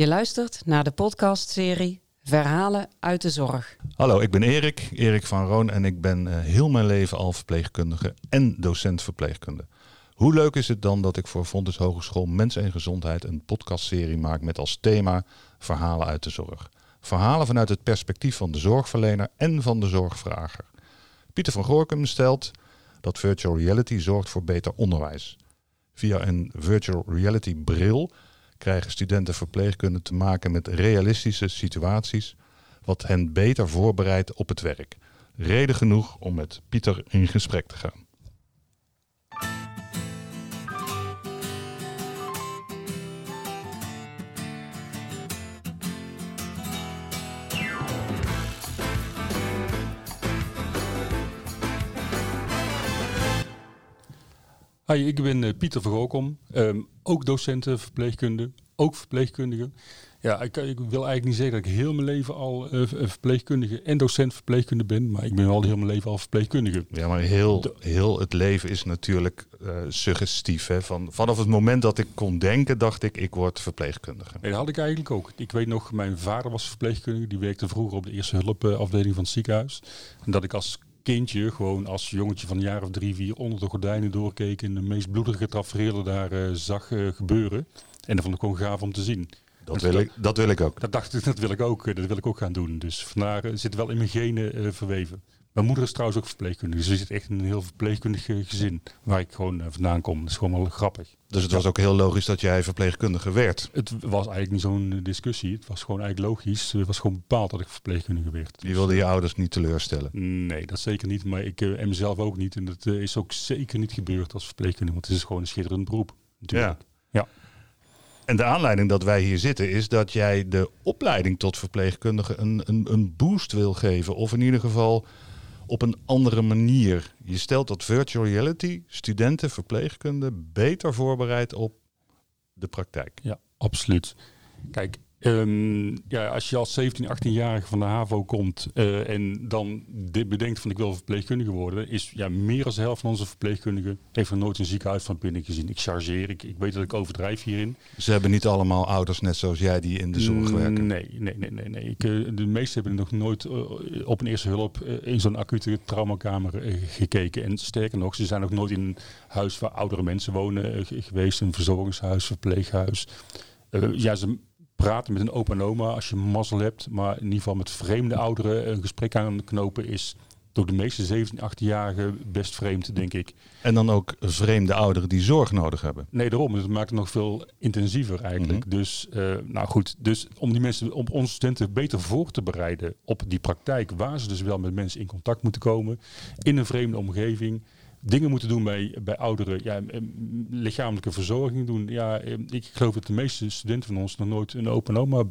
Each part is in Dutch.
Je luistert naar de podcastserie Verhalen uit de Zorg. Hallo, ik ben Erik, Erik van Roon en ik ben eh, heel mijn leven al verpleegkundige en docent verpleegkunde. Hoe leuk is het dan dat ik voor Fontes Hogeschool Mens en Gezondheid een podcastserie maak met als thema Verhalen uit de Zorg. Verhalen vanuit het perspectief van de zorgverlener en van de zorgvrager. Pieter van Goorkum stelt dat virtual reality zorgt voor beter onderwijs. Via een virtual reality bril krijgen studenten verpleegkunde te maken met realistische situaties, wat hen beter voorbereidt op het werk. Reden genoeg om met Pieter in gesprek te gaan. Hi, ik ben uh, Pieter Vergolkom, um, ook docent verpleegkunde, ook verpleegkundige. Ja, ik, ik, wil eigenlijk niet zeggen dat ik heel mijn leven al uh, verpleegkundige en docent verpleegkunde ben, maar ik ben wel heel mijn leven al verpleegkundige. Ja, maar heel, heel het leven is natuurlijk uh, suggestief. Hè? Van, vanaf het moment dat ik kon denken, dacht ik, ik word verpleegkundige. Nee, dat had ik eigenlijk ook. Ik weet nog, mijn vader was verpleegkundige, die werkte vroeger op de eerste hulpafdeling van het ziekenhuis. En dat ik als kindje, gewoon als jongetje van een jaar of drie, vier, onder de gordijnen doorkeek en de meest bloedige tafereelen daar uh, zag uh, gebeuren. En dat vond ik gewoon gaaf om te zien. Dat, wil, ik, dat wil ik ook. Dat dacht ik, dat wil ik ook, dat wil ik ook gaan doen. Dus vandaar zit wel in mijn genen verweven. Mijn moeder is trouwens ook verpleegkundige. Dus ze zit echt in een heel verpleegkundig gezin waar ik gewoon vandaan kom. Dat is gewoon wel grappig. Dus het was ook heel logisch dat jij verpleegkundige werd? Het was eigenlijk niet zo'n discussie. Het was gewoon eigenlijk logisch. Het was gewoon bepaald dat ik verpleegkundige werd. Je wilde je ouders niet teleurstellen? Nee, dat zeker niet. Maar ik en mezelf ook niet. En dat is ook zeker niet gebeurd als verpleegkundige. Want het is gewoon een schitterend beroep. Natuurlijk. Ja. ja. En de aanleiding dat wij hier zitten is dat jij de opleiding tot verpleegkundige een, een, een boost wil geven. Of in ieder geval op een andere manier. Je stelt dat virtual reality studenten verpleegkunde beter voorbereidt op de praktijk. Ja, absoluut. Kijk, Um, ja, als je als 17, 18-jarige van de HAVO komt uh, en dan dit bedenkt van ik wil verpleegkundige worden, is ja, meer dan de helft van onze verpleegkundigen heeft nog nooit een ziekenhuis van binnen gezien. Ik chargeer, ik, ik weet dat ik overdrijf hierin. Ze hebben niet allemaal ouders net zoals jij die in de zorg werken? Nee, nee, nee, nee. nee. Ik, uh, de meesten hebben nog nooit uh, op een eerste hulp in zo'n acute traumakamer gekeken. En sterker nog, ze zijn nog nooit in een huis waar oudere mensen wonen geweest, een verzorgingshuis, verpleeghuis. ja, ze praten met een opa en oma als je mazzel hebt. Maar in ieder geval met vreemde ouderen een gesprek aan knopen is door de meeste 17, 18-jarigen best vreemd, denk ik. En dan ook vreemde ouderen die zorg nodig hebben. Nee, daarom. Het maakt het nog veel intensiever eigenlijk. Mm -hmm. Dus, uh, nou goed, dus om die mensen, om onze studenten beter voor te bereiden op die praktijk, waar ze dus wel met mensen in contact moeten komen, in een vreemde omgeving dingen moeten doen bij, bij ouderen. Ja, lichamelijke verzorging doen. Ja, ik geloof dat de meeste studenten van ons nog nooit een open oma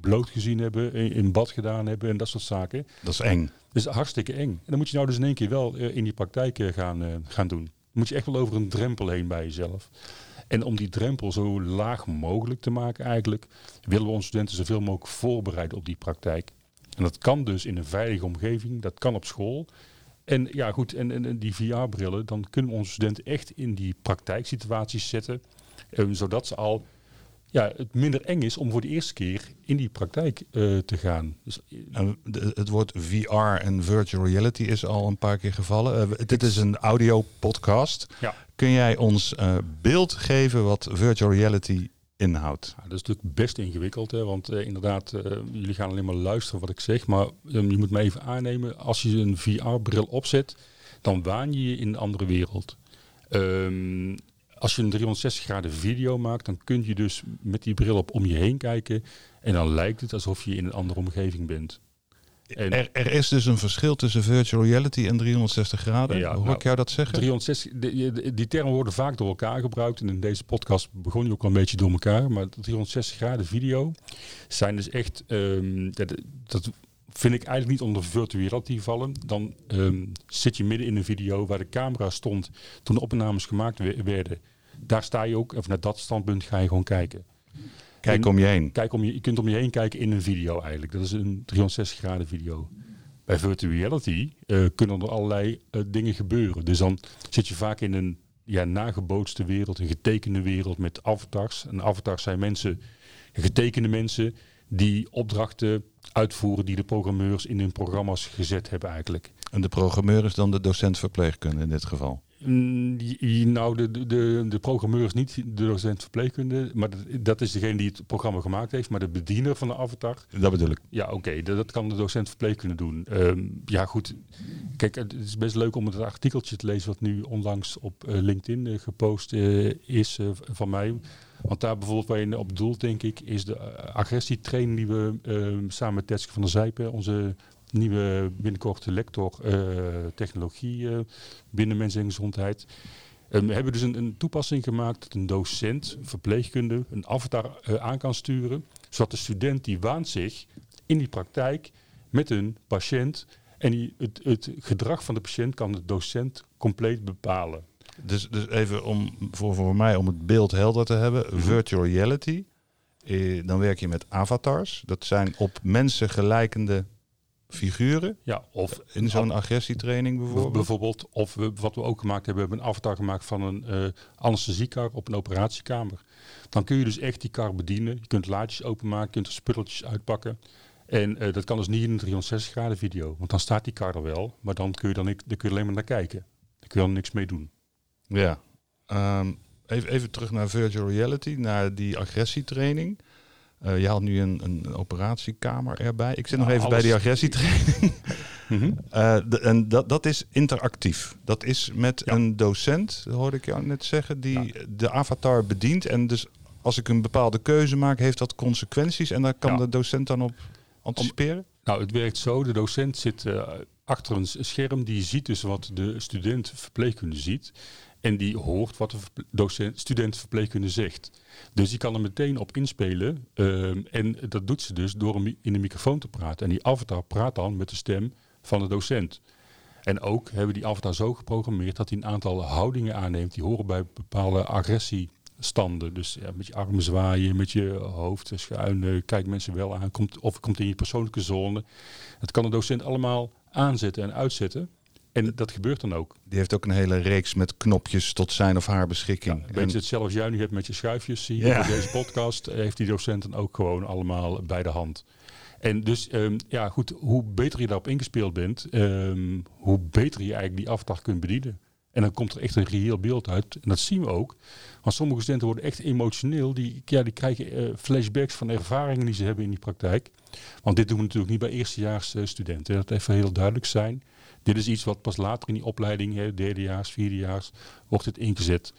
bloot gezien hebben, in bad gedaan hebben en dat soort zaken. Dat is eng. Dat is hartstikke eng. En dan moet je nou dus in één keer wel in die praktijk gaan, gaan doen. Dan moet je echt wel over een drempel heen bij jezelf. En om die drempel zo laag mogelijk te maken eigenlijk, willen we onze studenten zoveel mogelijk voorbereiden op die praktijk. En dat kan dus in een veilige omgeving, dat kan op school. En ja, goed, en, en, die VR-brillen, dan kunnen we onze studenten echt in die praktijksituaties zetten. Um, zodat ze al ja, het minder eng is om voor de eerste keer in die praktijk uh, te gaan. Dus, nou, de, het woord VR en virtual reality is al een paar keer gevallen. Uh, dit is een audio podcast. Ja. Kun jij ons uh, beeld geven wat virtual reality inhoudt? Ja, dat is natuurlijk best ingewikkeld, hè, want inderdaad, jullie gaan alleen maar luisteren wat ik zeg, maar um, je moet me even aannemen, als je een VR-bril opzet, dan waan je je in een andere wereld. Um, als je een 360 graden video maakt, dan kun je dus met die bril op om je heen kijken. En dan lijkt het alsof je in een andere omgeving bent. En er, er, is dus een verschil tussen virtual reality en 360 graden. Ja, Hoor nou, ik jou dat zeggen? 360, die, die termen worden vaak door elkaar gebruikt. En in deze podcast begon je ook al een beetje door elkaar. Maar 360 graden video zijn dus echt... Um, dat, dat, vind ik eigenlijk niet onder virtual reality vallen. Dan um, zit je midden in een video waar de camera stond toen de opnames gemaakt werden. Daar sta je ook, of naar dat standpunt ga je gewoon kijken. Kijk om je heen. Kijk om je, je kunt om je heen kijken in een video eigenlijk. Dat is een 360 graden video. Bij virtual reality uh, kunnen er allerlei uh, dingen gebeuren. Dus dan zit je vaak in een ja, nagebootste wereld, een getekende wereld met avatars. En avatars zijn mensen getekende mensen die opdrachten uitvoeren die de programmeurs in hun programma's gezet hebben eigenlijk. En de programmeur is dan de docent verpleegkunde in dit geval. Mm, nou, de, de- de, programmeur is niet de docent verpleegkunde, maar dat, dat is degene die het programma gemaakt heeft. Maar de bediener van de avatar, Dat bedoel ik. ja oké, dat, dat kan de docent verpleegkunde doen. Ehm, ja goed, kijk, het is best leuk om het artikeltje te lezen wat nu onlangs op eh, LinkedIn eh, gepost eh, is van mij. Want daar bijvoorbeeld waar je op doelt, denk ik, is de agressietraining die we ehm, samen met Tetske van der Zijpen, onze nieuwe binnenkort lector eh, technologie eh, binnen mens en gezondheid. En we hebben dus een, een toepassing gemaakt dat een docent, verpleegkunde, een avatar eh, aan kan sturen. Zodat de student die waant zich in die praktijk met een patiënt. En die, het, het gedrag van de patiënt kan de docent compleet bepalen. Dus, dus even om, voor, voor mij om het beeld helder te hebben. Virtual reality. Eh, dan werk je met avatars. Dat zijn op mensen gelijkende figuren. Ja, of In zo'n agressietraining bijvoorbeeld. Bijvoorbeeld, of we, wat we ook gemaakt hebben, we hebben een avatar gemaakt van een eh anesthesiekar op een operatiekamer. Dan kun je dus echt die kar bedienen. Je kunt laadjes openmaken, je kunt er spulletjes uitpakken. En eh, dat kan dus niet in een 360 graden video, want dan staat die kar er wel, maar dan kun je, dan, dan kun je alleen maar naar kijken. Dan kun je dan niks mee doen. Ja. Ehm, even, even terug naar virtual reality, naar die agressietraining. Eh, je haalt nu een, een operatiekamer erbij. Ik zit nog Ja, even bij die agressietraining. Mhm. Eh, de- en dat, dat is interactief. Dat is met Ja. een docent, hoorde ik jou net zeggen, die de avatar bedient. En dus als ik een bepaalde keuze maak, heeft dat consequenties. En daar kan Ja. de docent dan op anticiperen? Nou, het werkt zo. De docent zit eh, achter een scherm. Die ziet dus wat de student verpleegkunde ziet. En die hoort wat de docent, student verpleegkunde zegt. Dus die kan er meteen op inspelen. Ehm, en dat doet ze dus door mi- in de microfoon te praten. En die avatar praat dan met de stem van de docent. En ook hebben we die avatar zo geprogrammeerd dat hij een aantal houdingen aanneemt. Die horen bij bepaalde agressiestanden. Dus ja, met je armen zwaaien, met je hoofd schuin. kijk mensen wel aan. Komt, of komt in je persoonlijke zone. Dat kan de docent allemaal aanzetten en uitzetten. En dat gebeurt dan ook. Die heeft ook een hele reeks met knopjes tot zijn of haar Ja, beschikking. een beetje hetzelfde als jij nu hebt met je schuifjes. Zie je Ja. Deze podcast eh, heeft die docent dan ook gewoon allemaal bij de hand. En dus, ehm, ja goed, hoe beter je daarop ingespeeld bent, ehm, hoe beter je eigenlijk die avatar kunt bedienen. En dan komt er echt een reëel beeld uit. En dat zien we ook. Want sommige studenten worden echt emotioneel. Die, ja, die krijgen eh, flashbacks van ervaringen die ze hebben in die praktijk. Want dit doen we natuurlijk niet bij eerstejaars eh, studenten. Dat even heel duidelijk zijn. Dit is iets wat pas later in die opleiding, hè, derdejaars, vierdejaars, wordt het ingezet.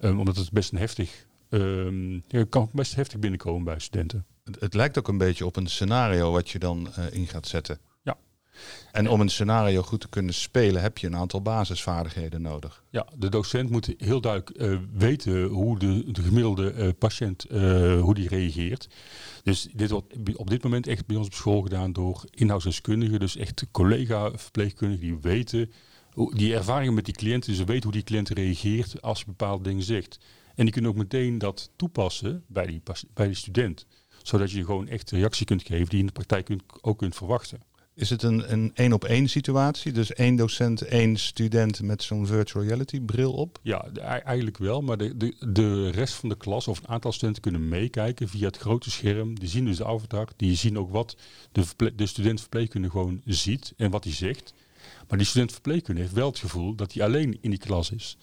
Um, omdat het best een heftig, um, kan best heftig binnenkomen bij studenten. Het, het lijkt ook een beetje op een scenario wat je dan eh, in gaat zetten. En om een scenario goed te kunnen spelen heb je een aantal basisvaardigheden nodig. Ja, de docent moet heel duidelijk uh, weten hoe de, de gemiddelde uh, patiënt uh, hoe die reageert. Dus dit wordt op dit moment echt bij ons op school gedaan door inhoudsdeskundigen, dus echt collega-verpleegkundigen die weten, die ervaringen met die cliënten, dus ze weten hoe die cliënt reageert als je bepaalde dingen zegt. En die kunnen ook meteen dat toepassen bij die, bij student. Zodat je gewoon echt reactie kunt geven die je in de praktijk ook kunt verwachten. Is het een, een één op één situatie? Dus één docent, één student met zo'n virtual reality bril op? Ja, eigenlijk wel. Maar de, de, de rest van de klas of een aantal studenten kunnen meekijken via het grote scherm. Die zien dus de avatar. Die zien ook wat de, de student verpleegkunde gewoon ziet en wat hij zegt. Maar die student verpleegkunde heeft wel het gevoel dat hij alleen in die klas is.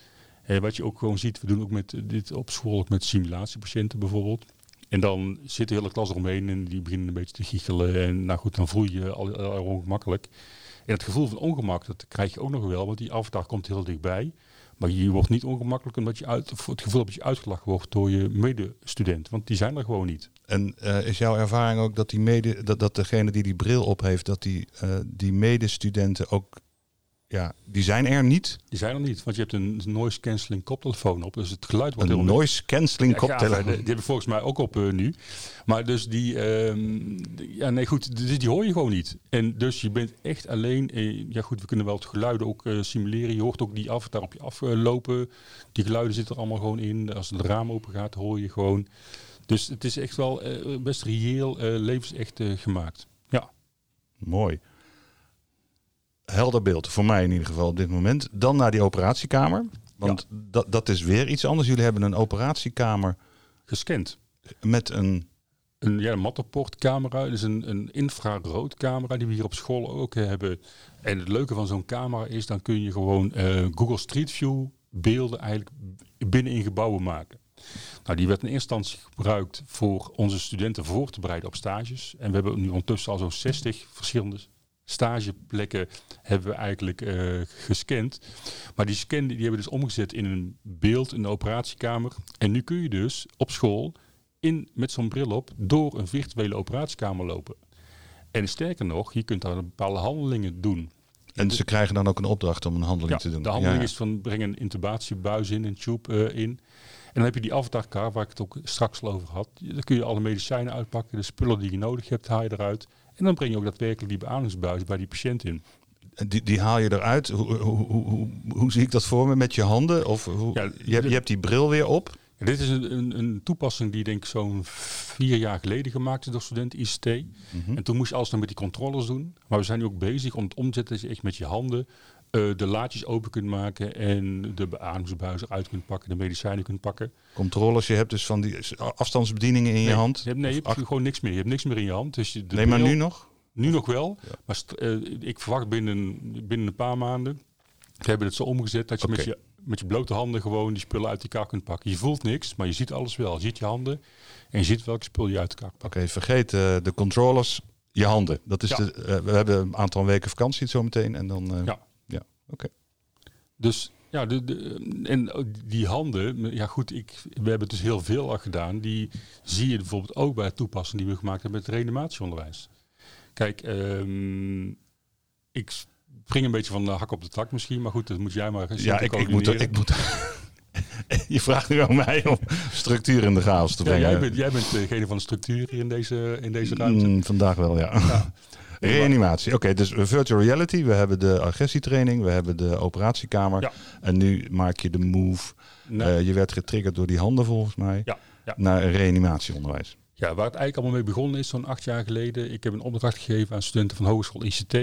En wat je ook gewoon ziet, we doen ook met dit op school ook met simulatiepatiënten bijvoorbeeld. En dan zit de hele klas eromheen en die beginnen een beetje te giechelen. En nou goed, dan voel je je al, al ongemakkelijk. En het gevoel van ongemak, dat krijg je ook nog wel, want die avatar komt heel dichtbij. Maar je wordt niet ongemakkelijk omdat je uit, het gevoel dat je uitgelachen wordt door je medestudent. Want die zijn er gewoon niet. En uh, is jouw ervaring ook dat, die mede, dat, dat degene die die bril op heeft, dat die, uh, die medestudenten ook ja, die zijn er niet. Die zijn er niet, want je hebt een noise cancelling koptelefoon op. Dus het geluid wordt een heel noise cancelling ja, koptelefoon. die heb ik volgens mij ook op uh, nu. Maar dus die, um, ja nee goed, dus die hoor je gewoon niet. En dus je bent echt alleen, eh, ja goed, we kunnen wel het geluiden ook uh, simuleren. Je hoort ook die avatar op je aflopen. Die geluiden zitten er allemaal gewoon in. Als het raam open gaat, hoor je gewoon. Dus het is echt wel uh, best reëel, levensecht gemaakt. Ja. Mooi helder beeld, voor mij in ieder geval op dit moment. Dan naar die operatiekamer. Want ja. dat, dat is weer iets anders. Jullie hebben een operatiekamer gescand. Met een een ja, Matterport-camera. Dus een, een infraroodcamera die we hier op school ook hebben. En het leuke van zo'n camera is, dan kun je gewoon eh, Google Street View beelden eigenlijk binnen in gebouwen maken. Nou, die werd in eerste instantie gebruikt voor onze studenten voor te bereiden op stages. En we hebben nu ondertussen al zo'n 60 verschillende stageplekken hebben we eigenlijk uh, gescand. Maar die scan die hebben we dus omgezet in een beeld in de operatiekamer. En nu kun je dus op school in, met zo'n bril op door een virtuele operatiekamer lopen. En sterker nog, je kunt daar bepaalde handelingen doen. En ze krijgen dan ook een opdracht om een handeling te doen. De handeling is van breng een intubatiebuis in, een tube uh, in. En dan heb je die avatarkaart waar ik het ook straks al over had. Dan kun je alle medicijnen uitpakken, de spullen die je nodig hebt, haal je eruit. En dan breng je ook daadwerkelijk die beademingsbuis bij die patiënt in. Die, die haal je eruit. Hoe, hoe, hoe, hoe, zie ik dat voor me? Met je handen? Of hoe, ja, je, hebt, je hebt die bril weer op. dit is een, een, een, toepassing die denk ik zo'n vier jaar geleden gemaakt is door studenten ICT. Mhm. En toen moest je alles nog met die controllers doen. Maar we zijn nu ook bezig om het omzetten dat je echt met je handen uh, de laadjes open kunt maken en de beademingsbuis eruit kunt pakken, de medicijnen kunt pakken. Controles, je hebt dus van die afstandsbedieningen in je hand? Je hebt, nee, je hebt gewoon niks meer. Je hebt niks meer in je hand. Dus je, nee, maar nu nog? Nu nog wel. Maar uh, ik verwacht binnen, binnen een paar maanden. We hebben het zo omgezet dat je, met je met je blote handen gewoon die spullen uit elkaar kunt pakken. Je voelt niks, maar je ziet alles wel. Je ziet je handen en je ziet welke spul je uit elkaar pakt. Oké, vergeet uh, de controllers, je handen. Dat is de, uh, we hebben een aantal weken vakantie zo meteen en dan... Ja. Oké. Dus ja, de, de, en die handen, ja goed, ik, we hebben dus heel veel al gedaan. Die zie je bijvoorbeeld ook bij het toepassen die we gemaakt hebben met het reanimatieonderwijs. Kijk, um, ik spring een beetje van de hak op de tak misschien, maar goed, dat moet jij maar Ja, ik, ik, moet, ik moet. je vraagt nu aan mij om structuur in de chaos te brengen. Ja, jij, bent, jij bent degene van de structuur hier in deze, in deze ruimte. Mm, vandaag wel, ja. ja. Reanimatie. Oké, dus virtual reality. We hebben de agressietraining, we hebben de operatiekamer. Ja. En nu maak je de move. Uh, je werd getriggerd door die handen volgens mij. Ja. Ja. Naar reanimatieonderwijs. Ja, waar het eigenlijk allemaal mee begonnen is, zo'n acht jaar geleden. Ik heb een opdracht gegeven aan studenten van Hogeschool ICT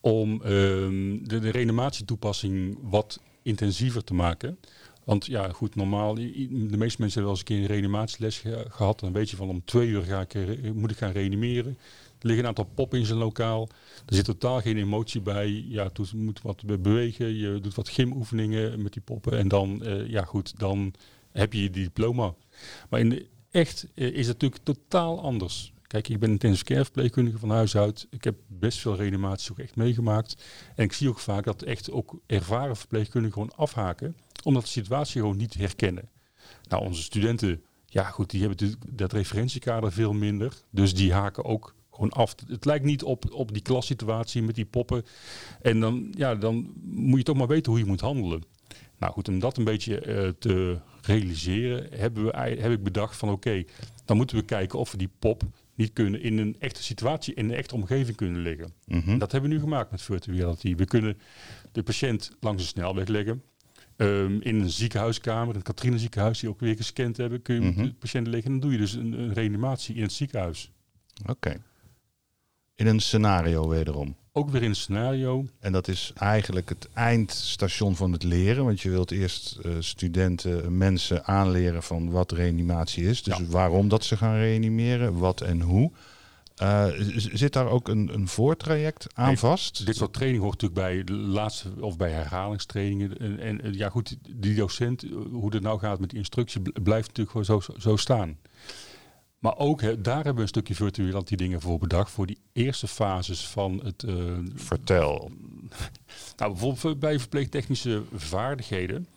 om um, de, de reanimatietoepassing wat intensiever te maken. Want ja, goed, normaal, de meeste mensen hebben wel eens een keer een reanimatieles gehad. Dan weet je van om twee uur ga ik, eh, moet ik gaan reanimeren. Liggen een aantal pop in zijn lokaal. Er zit totaal geen emotie bij. Ja, je moet wat bewegen. Je doet wat gymoefeningen met die poppen. En dan, uh, ja goed, dan heb je je diploma. Maar in de, echt uh, is het natuurlijk totaal anders. Kijk, ik ben intensive care verpleegkundige van huis uit. Ik heb best veel reanimaties ook echt meegemaakt. En ik zie ook vaak dat echt ook ervaren verpleegkundigen gewoon afhaken. Omdat de situatie gewoon niet herkennen. Nou, onze studenten, ja goed, die hebben dat referentiekader veel minder. Dus die haken ook gewoon af. Het lijkt niet op, op die klassituatie met die poppen. En dan, ja, dan moet je toch maar weten hoe je moet handelen. Nou goed, om dat een beetje uh, te realiseren, hebben we, heb ik bedacht van oké, dan moeten we kijken of we die pop niet kunnen in een echte situatie, in een echte omgeving kunnen liggen. Mm Dat hebben we nu gemaakt met virtual reality. We kunnen de patiënt langs de snelweg leggen. Um, in een ziekenhuiskamer, een Katrine ziekenhuis die ook weer gescand hebben, kun je mm de patiënt leggen. En dan doe je dus een, een reanimatie in het ziekenhuis. Oké. In een scenario wederom. Ook weer in een scenario. En dat is eigenlijk het eindstation van het leren. Want je wilt eerst uh, studenten, mensen aanleren van wat reanimatie is. Dus waarom dat ze gaan reanimeren, wat en hoe. Uh, zit daar ook een, een voortraject aan nee, vast? Dit soort training hoort natuurlijk bij de laatste of bij herhalingstrainingen. En, en ja, goed, die docent, hoe het nou gaat met die instructie, blijft natuurlijk gewoon zo, zo staan. Maar ook he, daar hebben we een stukje virtueel die dingen voor bedacht. Voor die eerste fases van het. Uh, Vertel. nou, bijvoorbeeld bij verpleegtechnische vaardigheden.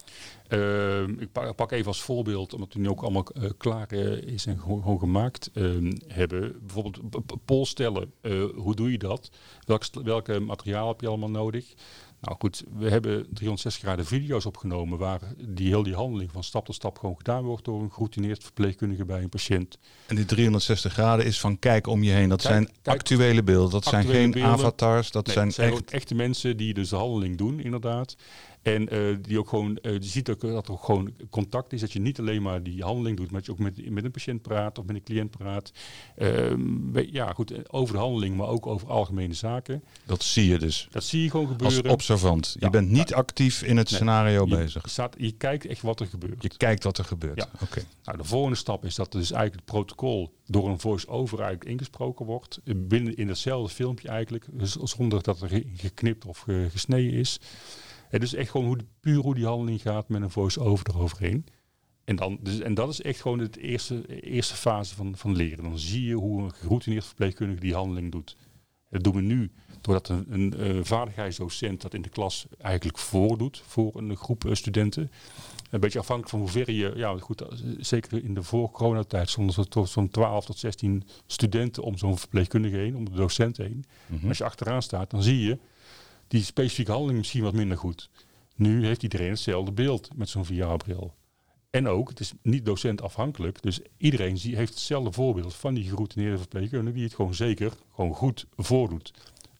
Uh, ik pak even als voorbeeld, omdat het nu ook allemaal uh, klaar is en gewoon, gemaakt ehm, hebben. Bijvoorbeeld polstellen. hoe doe je dat? Welk, welke materiaal heb je allemaal nodig? Nou goed, we hebben 360 graden video's opgenomen waar die heel die handeling van stap tot stap gewoon gedaan wordt door een geroutineerd verpleegkundige bij een patiënt. En die 360 graden is van kijk om je heen. Dat zijn actuele beelden. Dat zijn geen avatars. Dat zijn, zijn echt... echte mensen die dus de handeling doen, inderdaad. En eh, die ook gewoon, eh, je ziet ook dat er ook gewoon contact is. Dat je niet alleen maar die handeling doet, maar dat je ook met, met een patiënt praat of met een cliënt praat. Ehm, ja, goed, over de handeling, maar ook over algemene zaken. Dat zie je dus. Dat zie je gewoon Als gebeuren. observant. Je bent niet actief in het Nee. scenario je, bezig. Staat, je kijkt echt wat er gebeurt. Je kijkt wat er gebeurt. Ja. Oké. Nou, de volgende stap is dat dus eigenlijk het protocol door een voice-over eigenlijk ingesproken wordt. eh, Binnen in hetzelfde filmpje eigenlijk. Dus zonder dat er ge- geknipt of ge- gesneden is. Het is echt gewoon hoe, de- puur hoe die handeling gaat met een voice-over eroverheen. En, dan, dus, en dat is echt gewoon het eerste, eerste fase van, van leren. Dan zie je hoe een geroutineerd verpleegkundige die handeling doet. Dat doen we nu doordat een, een eh, vaardigheidsdocent dat in de klas eigenlijk voordoet voor een groep eh, studenten. Een beetje afhankelijk van hoe ver je, ja goed, eh, zeker in de voor-coronatijd stonden er tot zo'n 12 tot 16 studenten om zo'n verpleegkundige heen, om de docent heen. Mhm. Als je achteraan staat, dan zie je die specifieke handeling misschien wat minder goed. Nu heeft iedereen hetzelfde beeld met zo'n VR-bril. En ook, het is niet docent afhankelijk, dus iedereen heeft hetzelfde voorbeeld van die geroutineerde verpleegkundige die het gewoon zeker, gewoon goed voordoet.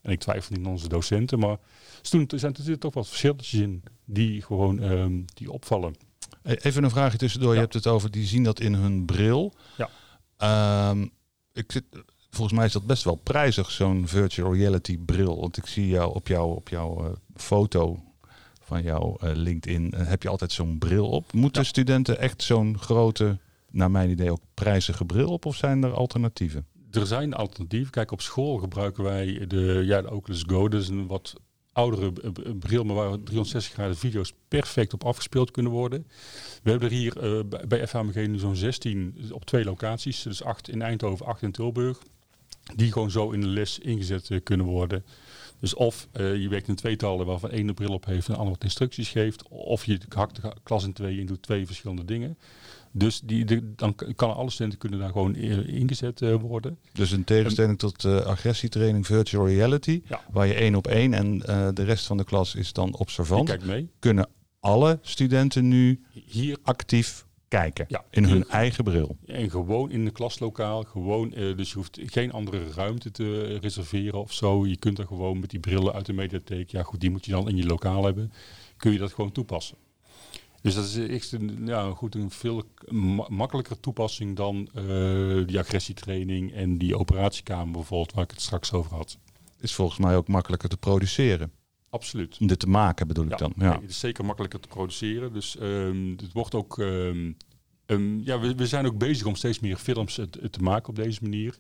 En ik twijfel niet aan onze docenten, maar er zijn- er toch wat verschilletjes in die gewoon ehm, die opvallen. E- Even een vraagje tussendoor. Je hebt het over, die zien dat in hun bril. Ja. Ehm, ik zit, volgens mij is dat best wel prijzig, zo'n virtual reality bril. Want ik zie jou op jouw op jouw eh, foto van jouw eh, LinkedIn, eh, heb je altijd zo'n bril op. Moeten Ja. studenten echt zo'n grote, naar mijn idee ook prijzige bril op? Of zijn er alternatieven? Er zijn alternatieven. Kijk, op school gebruiken wij de, ja, de Oculus Go. Dat is een wat oudere bril, maar waar 360 graden video's perfect op afgespeeld kunnen worden. We hebben er hier bij- FHMG nu zo'n 16 op twee locaties. Dus acht in Eindhoven, acht in Tilburg. Die gewoon zo in de les ingezet eh, kunnen worden. Dus of eh, je werkt in tweetallen waarvan één de bril op heeft en de ander wat instructies geeft. Of je hakt de klas in twee en doet twee verschillende dingen. Dus die, de, dan kan alle studenten kunnen daar gewoon eh, ingezet worden. Dus in tegenstelling tot eh, agressietraining virtual reality, Ja. waar je één op één en de rest van de klas is dan observant, kijkt mee. kunnen alle studenten nu Hier actief kijken Ja, in hun eigen bril. en gewoon in een klaslokaal. Gewoon, eh, dus je hoeft geen andere ruimte te reserveren of zo. Je kunt er gewoon met die brillen uit de mediatheek. Ja, goed, die moet je dan in je lokaal hebben. Kun je dat gewoon toepassen. Dus dat is echt een, ja, goed, een veel ma- makkelijker toepassing dan eh, die agressietraining en die operatiekamer bijvoorbeeld, waar ik het straks over had. Is volgens mij ook makkelijker te produceren. Absoluut. Om dit te maken bedoel ik dan. Ja. nee, het is zeker makkelijker te produceren. Dus ehm, het wordt ook. ehm, ehm, ja, we, we zijn ook bezig om steeds meer films eh, te te maken op deze manier.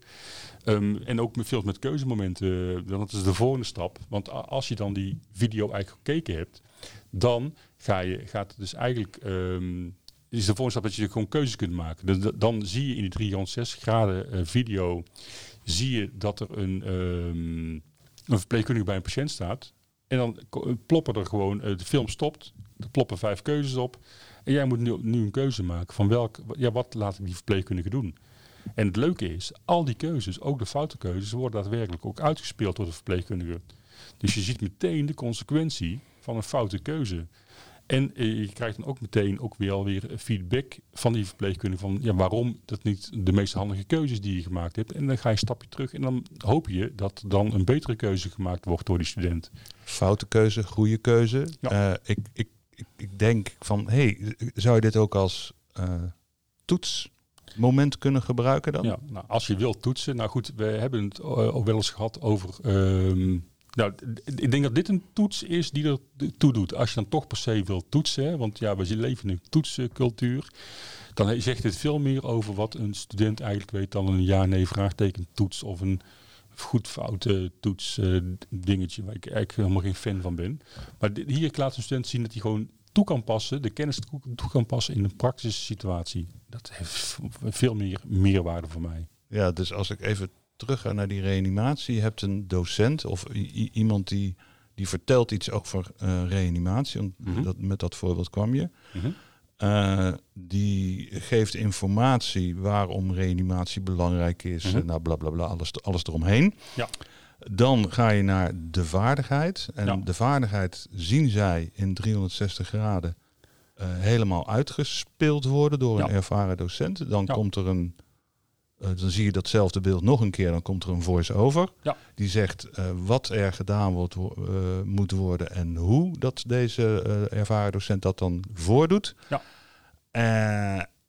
En ook met films met keuzemomenten. eh, Dat is de volgende stap. Want als je dan die video eigenlijk gekeken hebt, dan ga je, gaat het dus eigenlijk. is de volgende stap dat je gewoon keuzes kunt maken. Dus da- dan zie je in die 360 graden eh, video, zie je dat er een, ehm, een verpleegkundige bij een patiënt staat. En dan ko- ploppen er gewoon, eh, de film stopt, er ploppen vijf keuzes op. En jij moet nu, nu een keuze maken van welk, ja, wat laat ik die verpleegkundige doen. En het leuke is, al die keuzes, ook de foute keuzes, worden daadwerkelijk ook uitgespeeld door de verpleegkundige. Dus je ziet meteen de consequentie van een foute keuze. En eh, je krijgt dan ook meteen ook weer alweer feedback van die verpleegkundige van ja, waarom dat niet de meest handige keuzes die je gemaakt hebt. En dan ga je een stapje terug en dan hoop je dat dan een betere keuze gemaakt wordt door die student. Foute keuze, goede keuze. Ja. Eh, ik, ik, ik, ik denk van, hey, zou je dit ook als eh, toetsmoment kunnen gebruiken dan? Ja, nou, als je wilt toetsen, nou goed, we hebben het ook wel eens gehad over. ehm, nou, ik denk dat dit een toets is die er toe doet. Als je dan toch per se wilt toetsen, want ja, we leven in een toetsencultuur, dan zegt dit veel meer over wat een student eigenlijk weet dan een ja-nee vraagteken toets of een goed foute toets eh, dingetje waar ik eigenlijk helemaal geen fan van ben. Maar dit- hier laat een student zien dat hij gewoon toe kan passen, de kennis toe, kan passen in een praktische situatie. Dat heeft veel meer meerwaarde voor mij. Ja, dus als ik even terug ga naar die reanimatie. Je hebt een docent of iemand die, die vertelt iets over eh, reanimatie. Want Mhm. dat, met dat voorbeeld kwam je. Eh, die geeft informatie waarom reanimatie belangrijk is. Mhm. eh, Nou, bla bla bla, alles, alles eromheen. Ja. Dan ga je naar de vaardigheid. En Ja. de vaardigheid zien zij in 360 graden eh, helemaal uitgespeeld worden door een ervaren docent. Dan komt er een Eh, dan zie je datzelfde beeld nog een keer. Dan komt er een voice-over. Ja. Die zegt eh, wat er gedaan wordt, wo- eh, moet worden en hoe dat deze ervaren docent dat dan voordoet. Ja.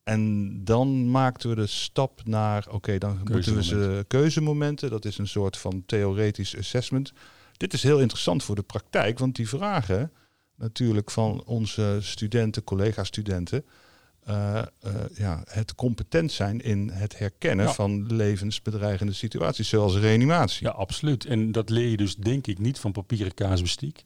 En dan maakten we de stap naar, oké, dan moeten we ze Keuzemomenten. keuzemomenten. Dat is een soort van theoretisch assessment. Dit is heel interessant voor de praktijk, want die vragen natuurlijk van onze studenten, collega-studenten, eh, eh, ja, het competent zijn in het herkennen Ja. van levensbedreigende situaties, zoals reanimatie. Ja, absoluut. En dat leer je dus denk ik niet van papieren kaasbestiek.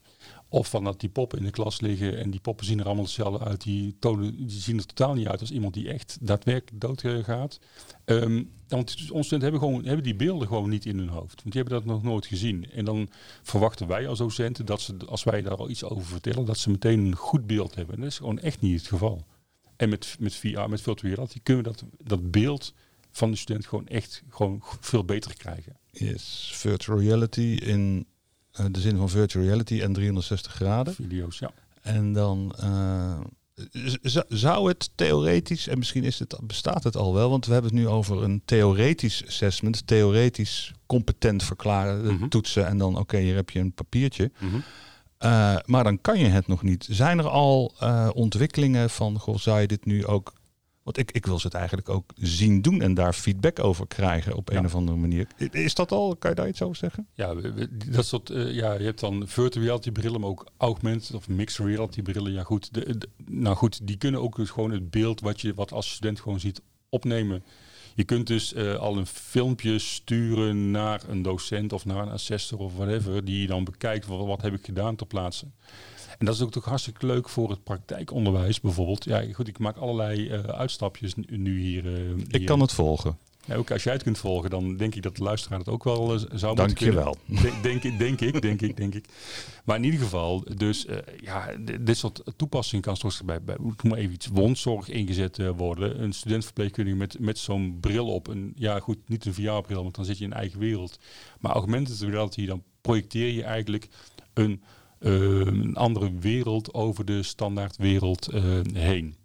Of van dat die poppen in de klas liggen en die poppen zien er allemaal hetzelfde uit. Die, tonen, die zien er totaal niet uit als iemand die echt daadwerkelijk doodgaat. Ehm want onze studenten hebben, gewoon, hebben die beelden gewoon niet in hun hoofd. Want die hebben dat nog nooit gezien. En dan verwachten wij als docenten dat ze, als wij daar al iets over vertellen, dat ze meteen een goed beeld hebben. En dat is gewoon echt niet het geval. En met, met VR, met virtual reality, kunnen we dat, dat beeld van de student gewoon echt gewoon veel beter krijgen. Is virtual reality in eh, de zin van virtual reality en 360 graden. Video's, ja. En dan z- zou het theoretisch, en misschien is het, bestaat het al wel, want we hebben het nu over een theoretisch assessment, theoretisch competent verklaren, Mhm. toetsen en dan oké, hier heb je een papiertje. Eh, maar dan kan je het nog niet. Zijn er al eh, ontwikkelingen van, goh, zou je dit nu ook... Want ik, ik wil ze het eigenlijk ook zien doen en daar feedback over krijgen op een of andere manier. Is dat al? Kan je daar iets over zeggen? Ja, dat soort, eh, ja, je hebt dan virtual reality brillen, maar ook augmented of mixed reality brillen. Ja, goed, de, de- nou goed, die kunnen ook dus gewoon het beeld wat je wat als student gewoon ziet opnemen. Je kunt dus eh, al een filmpje sturen naar een docent of naar een assessor of whatever, die dan bekijkt wat, wat heb ik gedaan ter plaatse. En dat is ook toch hartstikke leuk voor het praktijkonderwijs bijvoorbeeld. Ja, goed, ik maak allerlei eh, uitstapjes nu, hier. eh, Ik hier. kan het volgen. Ja, ook als jij het kunt volgen, dan denk ik dat de luisteraar het ook wel eh, zou moeten Dank je kunnen. wel. Denk, denk, ik, denk ik, denk ik, denk ik. Maar in ieder geval, dus eh, ja, dit soort toepassingen kan straks bij, bij maar even iets, wondzorg ingezet eh, worden. Een studentverpleegkundige met, met zo'n bril op. Een, ja, goed, niet een VR-bril, want dan zit je in een eigen wereld. Maar augmented reality, dan projecteer je eigenlijk een, een andere wereld over de standaard wereld eh, heen.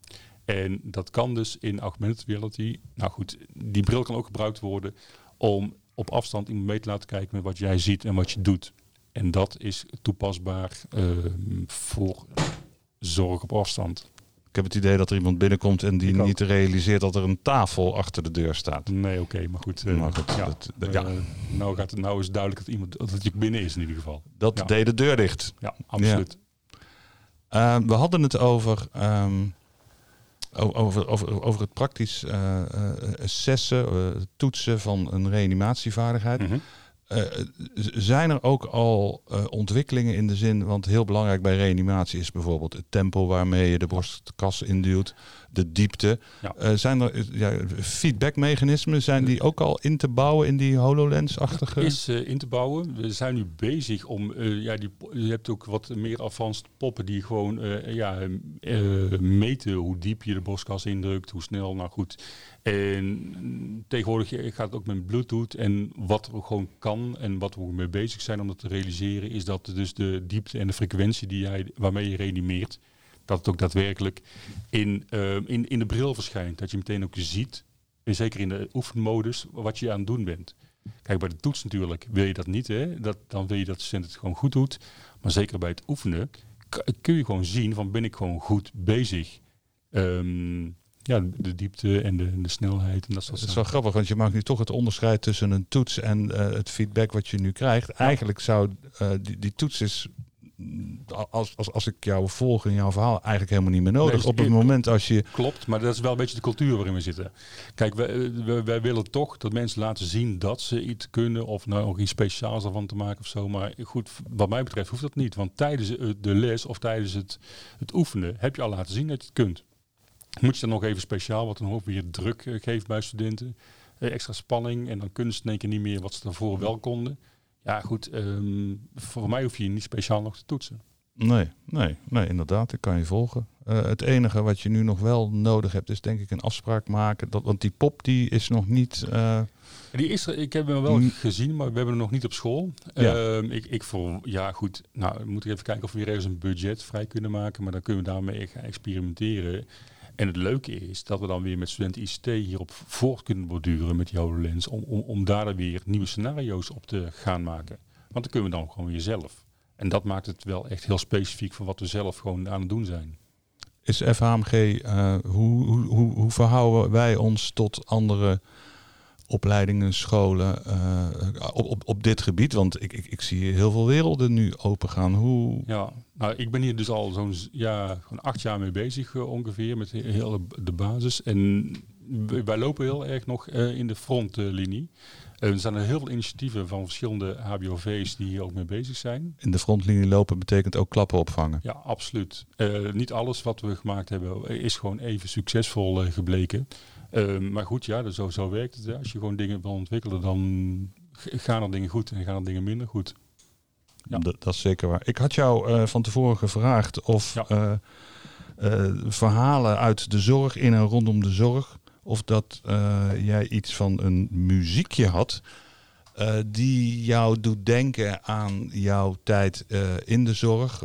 En dat kan dus in augmented reality. Nou goed, die bril kan ook gebruikt worden om op afstand iemand mee te laten kijken met wat jij ziet en wat je doet. En dat is toepasbaar ehm, voor zorg op afstand. Ik heb het idee dat er iemand binnenkomt en die niet realiseert dat er een tafel achter de deur staat. Nee, oké, maar goed. eh, Maar goed, ja, dat- eh, ja. nou, gaat het, nou is het duidelijk dat iemand dat je binnen is in ieder geval. Dat Ja. deed de deur dicht. Ja, absoluut. Uh, we hadden het over, ehm, over, over, over het praktisch assessen, eh, toetsen van een reanimatievaardigheid. Mhm. Z- zijn er ook al eh, ontwikkelingen in de zin, want heel belangrijk bij reanimatie is bijvoorbeeld het tempo waarmee je de borstkas induwt, de diepte. Ja. Eh, zijn er eh, ja, feedbackmechanismen, zijn die ook al in te bouwen in die HoloLens-achtige? is eh, in te bouwen. We zijn nu bezig om, eh, ja, die, je hebt ook wat meer advanced poppen die gewoon eh, ja, eh, meten hoe diep je de borstkas indrukt, hoe snel, nou goed. En tegenwoordig gaat het ook met Bluetooth en wat er gewoon kan en wat we mee bezig zijn om dat te realiseren, is dat dus de diepte en de frequentie die jij, waarmee je reanimeert, dat het ook daadwerkelijk in, eh, in, in de bril verschijnt. Dat je meteen ook ziet, en zeker in de oefenmodus, wat je aan het doen bent. Kijk, bij de toets natuurlijk wil je dat niet. Hè? Dat, dan wil je dat de student het gewoon goed doet. Maar zeker bij het oefenen kun je gewoon zien van ben ik gewoon goed bezig. Ehm, ja, de diepte en de, de snelheid en dat soort Dat is wel grappig, want je maakt nu toch het onderscheid tussen een toets en eh, het feedback wat je nu krijgt. Eigenlijk zou eh, die, die toets is, als, als, als ik jou volg in jouw verhaal, eigenlijk helemaal niet meer nodig. Nee, Op het moment als je Klopt, maar dat is wel een beetje de cultuur waarin we zitten. Kijk, wij, wij, wij willen toch dat mensen laten zien dat ze iets kunnen of nou nog iets speciaals ervan te maken of zo. Maar goed, wat mij betreft hoeft dat niet. Want tijdens eh, de les of tijdens het, het oefenen heb je al laten zien dat je het kunt. Moet je dan nog even speciaal, wat dan ook weer druk eh, geeft bij studenten. Eh, extra spanning en dan kunnen ze in één keer niet meer wat ze daarvoor wel konden. Ja goed, ehm, voor mij hoef je niet speciaal nog te toetsen. Nee, nee, nee, inderdaad, ik kan je volgen. Eh, het enige wat je nu nog wel nodig hebt, is denk ik een afspraak maken. Dat, want die pop die is nog niet. Die is er, ik heb hem wel gezien, maar we hebben hem nog niet op school. Ja. Ehm, ik, ik voor, ja goed, nou moet ik even kijken of we weer ergens een budget vrij kunnen maken, maar dan kunnen we daarmee gaan experimenteren. En het leuke is dat we dan weer met studenten ICT hierop voort kunnen borduren met die HoloLens. Om, om, om daar dan weer nieuwe scenario's op te gaan maken. Want dan kunnen we dan gewoon weer zelf. En dat maakt het wel echt heel specifiek van wat we zelf gewoon aan het doen zijn. Is FHMG, eh, hoe, hoe, hoe, hoe verhouden wij ons tot andere opleidingen, scholen eh, op, op, op dit gebied? Want ik, ik, ik zie heel veel werelden nu opengaan. Hoe... Ja, nou, ik ben hier dus al zo'n ja, gewoon acht jaar mee bezig eh, ongeveer met heel de basis. En wij lopen heel erg nog uh, in de frontlinie. er zijn er heel veel initiatieven van verschillende HBOV's die hier ook mee bezig zijn. In de frontlinie lopen betekent ook klappen opvangen? Ja, absoluut. niet alles wat we gemaakt hebben is gewoon even succesvol gebleken. Ehm, maar goed, ja, zo, zo werkt het. Als je gewoon dingen wil ontwikkelen, dan gaan er dingen goed en gaan er dingen minder goed. Ja. Dat, dat is zeker waar. Ik had jou uh, van tevoren gevraagd of uh, uh, verhalen uit de zorg, in en rondom de zorg, of dat jij iets van een muziekje had. die jou doet denken aan jouw tijd in de zorg,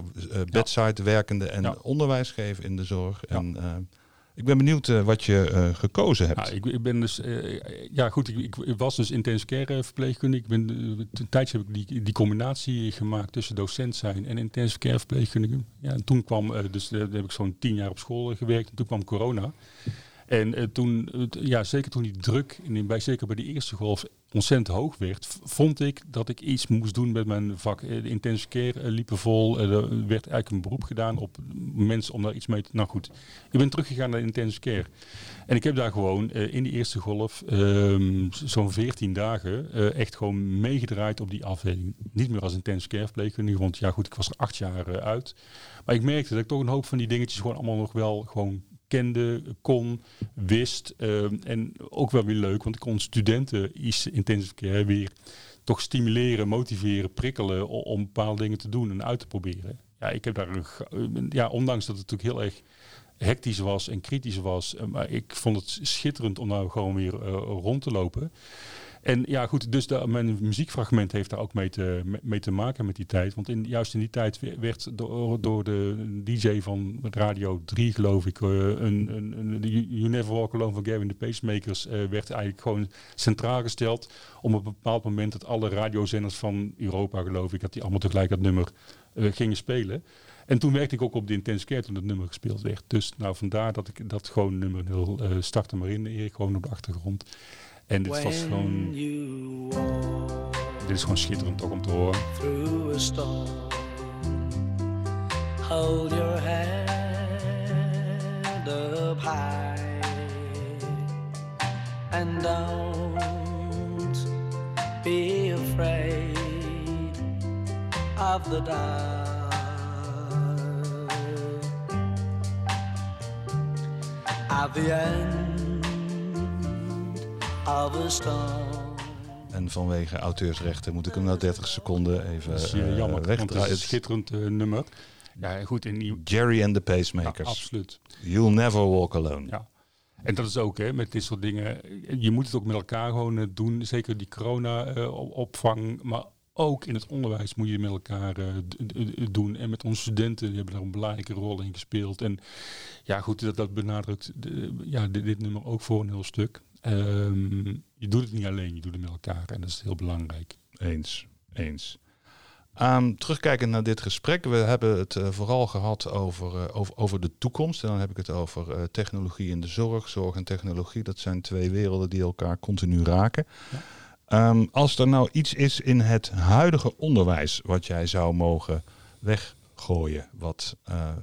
bedside werkende en onderwijs geven in de zorg. En, ik ben benieuwd uh, wat je uh, gekozen hebt. Ik, ik, ben dus, uh, ja goed, ik, ik, was dus intensive care verpleegkundige. Ik ben, een tijdje heb ik die, die combinatie gemaakt tussen docent zijn en intensive care verpleegkundige. Ja, en toen kwam, dus daar heb ik zo'n tien jaar op school gewerkt. En toen kwam corona. En toen, ja, zeker toen die druk, in, bij, zeker bij de eerste golf, ontzettend hoog werd, vond ik dat ik iets moest doen met mijn vak. De intensive care liepen vol. Er werd eigenlijk een beroep gedaan op mensen om daar iets mee te... Nou goed, ik ben teruggegaan naar intensive care. En ik heb daar gewoon in die eerste golf um, zo'n 14 dagen echt gewoon meegedraaid op die afdeling. Niet meer als intensive care verpleegkundige, want ja goed, ik was er acht jaar uit. Maar ik merkte dat ik toch een hoop van die dingetjes gewoon allemaal nog wel gewoon kende, kon, wist. Uh, en ook wel weer leuk, want ik kon studenten iets intensive care weer toch stimuleren, motiveren, prikkelen om, bepaalde dingen te doen en uit te proberen. Ja, ik heb daar ja, ondanks dat het natuurlijk heel erg hectisch was en kritisch was, uh, maar ik vond het schitterend om nou gewoon weer uh, rond te lopen. En ja, goed, dus mijn muziekfragment heeft daar ook mee te, mee te maken met die tijd. Want juist in die tijd werd door, de DJ van Radio 3, geloof ik, uh, een, een, een, You Never Walk Alone van Gavin de Pacemakers, uh, werd eigenlijk gewoon centraal gesteld. Om op een bepaald moment dat alle radiozenders van Europa, geloof ik, dat die allemaal tegelijk dat nummer uh, gingen spelen. En toen werkte ik ook op de intense care toen het nummer gespeeld werd. Dus nou vandaar dat ik dat gewoon nummer heel startte maar in, Erik, gewoon op de achtergrond. En dit was gewoon. Dit is gewoon schitterend toch om te horen. Through a storm, hold your head up high and don't be afraid of the dark. At the end en vanwege auteursrechten moet ik hem na 30 seconden even dat is, uh, jammer, uh. Het is een schitterend uh, nummer. Ja, goed. In Jerry and the Pacemakers. Ja, absoluut. You'll never walk alone. Ja. En dat is ook hè, met dit soort dingen. Je moet het ook met elkaar gewoon doen. Zeker die corona-opvang. maar ook in het onderwijs moet je met elkaar doen. En met onze studenten die hebben daar een belangrijke rol in gespeeld. En ja, goed, dat, dat benadrukt de, ja, dit, dit nummer ook voor een heel stuk. Um, je doet het niet alleen, je doet het met elkaar. En dat is heel belangrijk. Eens, eens. Um, terugkijkend naar dit gesprek, we hebben het uh, vooral gehad over, uh, over, over, de toekomst. En dan heb ik het over uh, technologie in de zorg. Zorg en technologie, dat zijn twee werelden die elkaar continu raken. Ja. Um, als er nou iets is in het huidige onderwijs wat jij zou mogen weggooien, wat,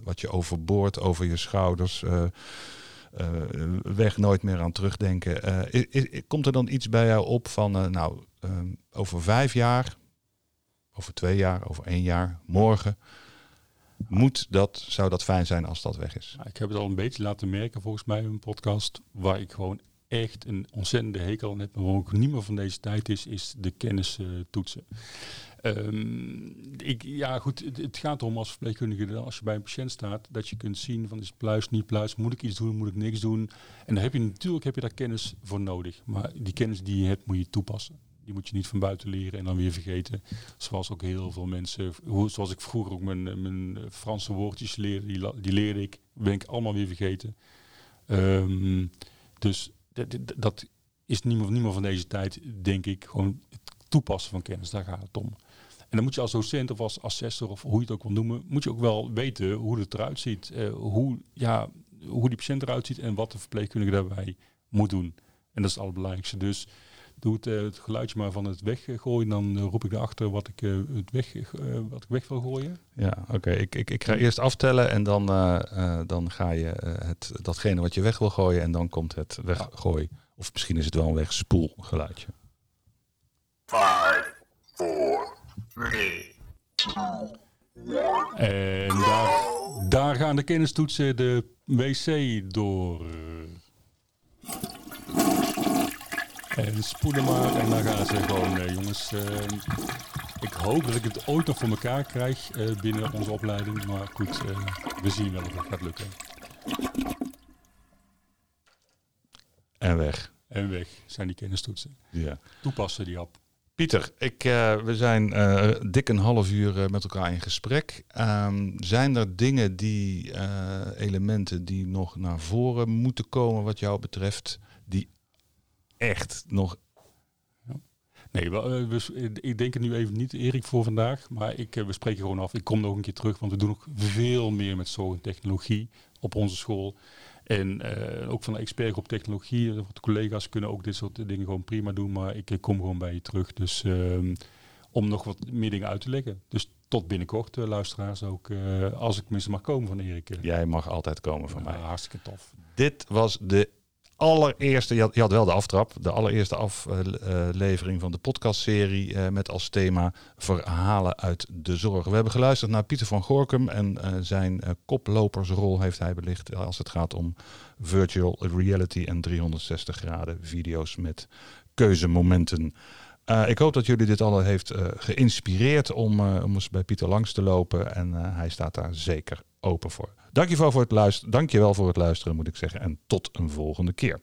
wat je overboord over je schouders weg nooit meer aan terugdenken. Uh, komt er dan iets bij jou op van, uh, nou, over vijf jaar, over twee jaar, over één jaar, morgen, moet dat, zou dat fijn zijn als dat weg is? ik heb het al een beetje laten merken volgens mij in een podcast, waar ik gewoon echt een ontzettende hekel aan heb, maar ook niet meer van deze tijd is, is de kennis toetsen. Um, ja, goed, het, gaat erom als verpleegkundige, als je bij een patiënt staat, dat je kunt zien van is pluis, niet pluis, moet ik iets doen, moet ik niks doen. En daar heb je natuurlijk heb je daar kennis voor nodig. Maar die kennis die je hebt, moet je toepassen. Die moet je niet van buiten leren en dan weer vergeten. Zoals ook heel veel mensen, hoe, zoals ik vroeger ook mijn, mijn Franse woordjes leerde, die, die leerde ik, ben ik allemaal weer vergeten. Ehm, dus dat is meer van deze tijd, denk ik. Gewoon het toepassen van kennis, daar gaat het om. En dan moet je als docent of als assessor of hoe je het ook wil noemen, moet je ook wel weten hoe het eruit ziet. eh, hoe, ja, hoe die patiënt eruit ziet en wat de verpleegkundige daarbij moet doen. En dat is het allerbelangrijkste. Dus doe het, eh, het geluidje maar van het weggooien. Dan eh, roep ik erachter wat ik, eh, het weg, eh, wat ik weg wil gooien. Ja, oké. Ik, ik, ik ga eerst aftellen en dan, eh, eh, dan ga je eh, het, datgene wat je weg wil gooien en dan komt het weggooien. Of misschien is het wel een wegspoel geluidje. Five, four, three, En daar, daar gaan de kennistoetsen de wc door. En spoelen maar. En dan gaan ze gewoon, eh, jongens. eh, ik hoop dat ik het ooit nog voor elkaar krijg eh, binnen onze opleiding. Maar goed, we zien wel of het gaat lukken. En weg. En weg zijn die kennistoetsen. Ja. Toepassen die app. Pieter, ik, eh, we zijn eh, dik een half uur eh, met elkaar in gesprek. Ehm, zijn er dingen die, elementen die nog naar voren moeten komen wat jou betreft, die echt nog... Nee, ik denk het nu even niet, Erik, voor vandaag. Maar ik, we spreken gewoon af. Ik kom nog een keer terug, want we doen nog veel meer met zorg en technologie op onze school. En eh, ook van de expertgroep technologie, eh, de collega's kunnen ook dit soort dingen gewoon prima doen. Maar ik kom gewoon bij je terug. Dus ehm, om nog wat meer dingen uit te leggen. Dus tot binnenkort, eh, luisteraars ook. eh, als ik tenminste mag komen van Erik. Jij mag altijd komen van Ja, mij. hartstikke tof. Dit was de allereerste, je had, je had wel de aftrap, de allereerste aflevering van de podcastserie eh, met als thema verhalen uit de zorg. We hebben geluisterd naar Pieter van Gorkum en eh, zijn eh, koplopersrol heeft hij belicht als het gaat om virtual reality en 360 graden video's met keuzemomenten. Ik hoop dat jullie dit alle heeft geïnspireerd om, om eens bij Pieter langs te lopen. En hij staat daar zeker open voor. Dankjewel voor het luisteren. Dankjewel voor het luisteren, moet ik zeggen. En tot een volgende keer.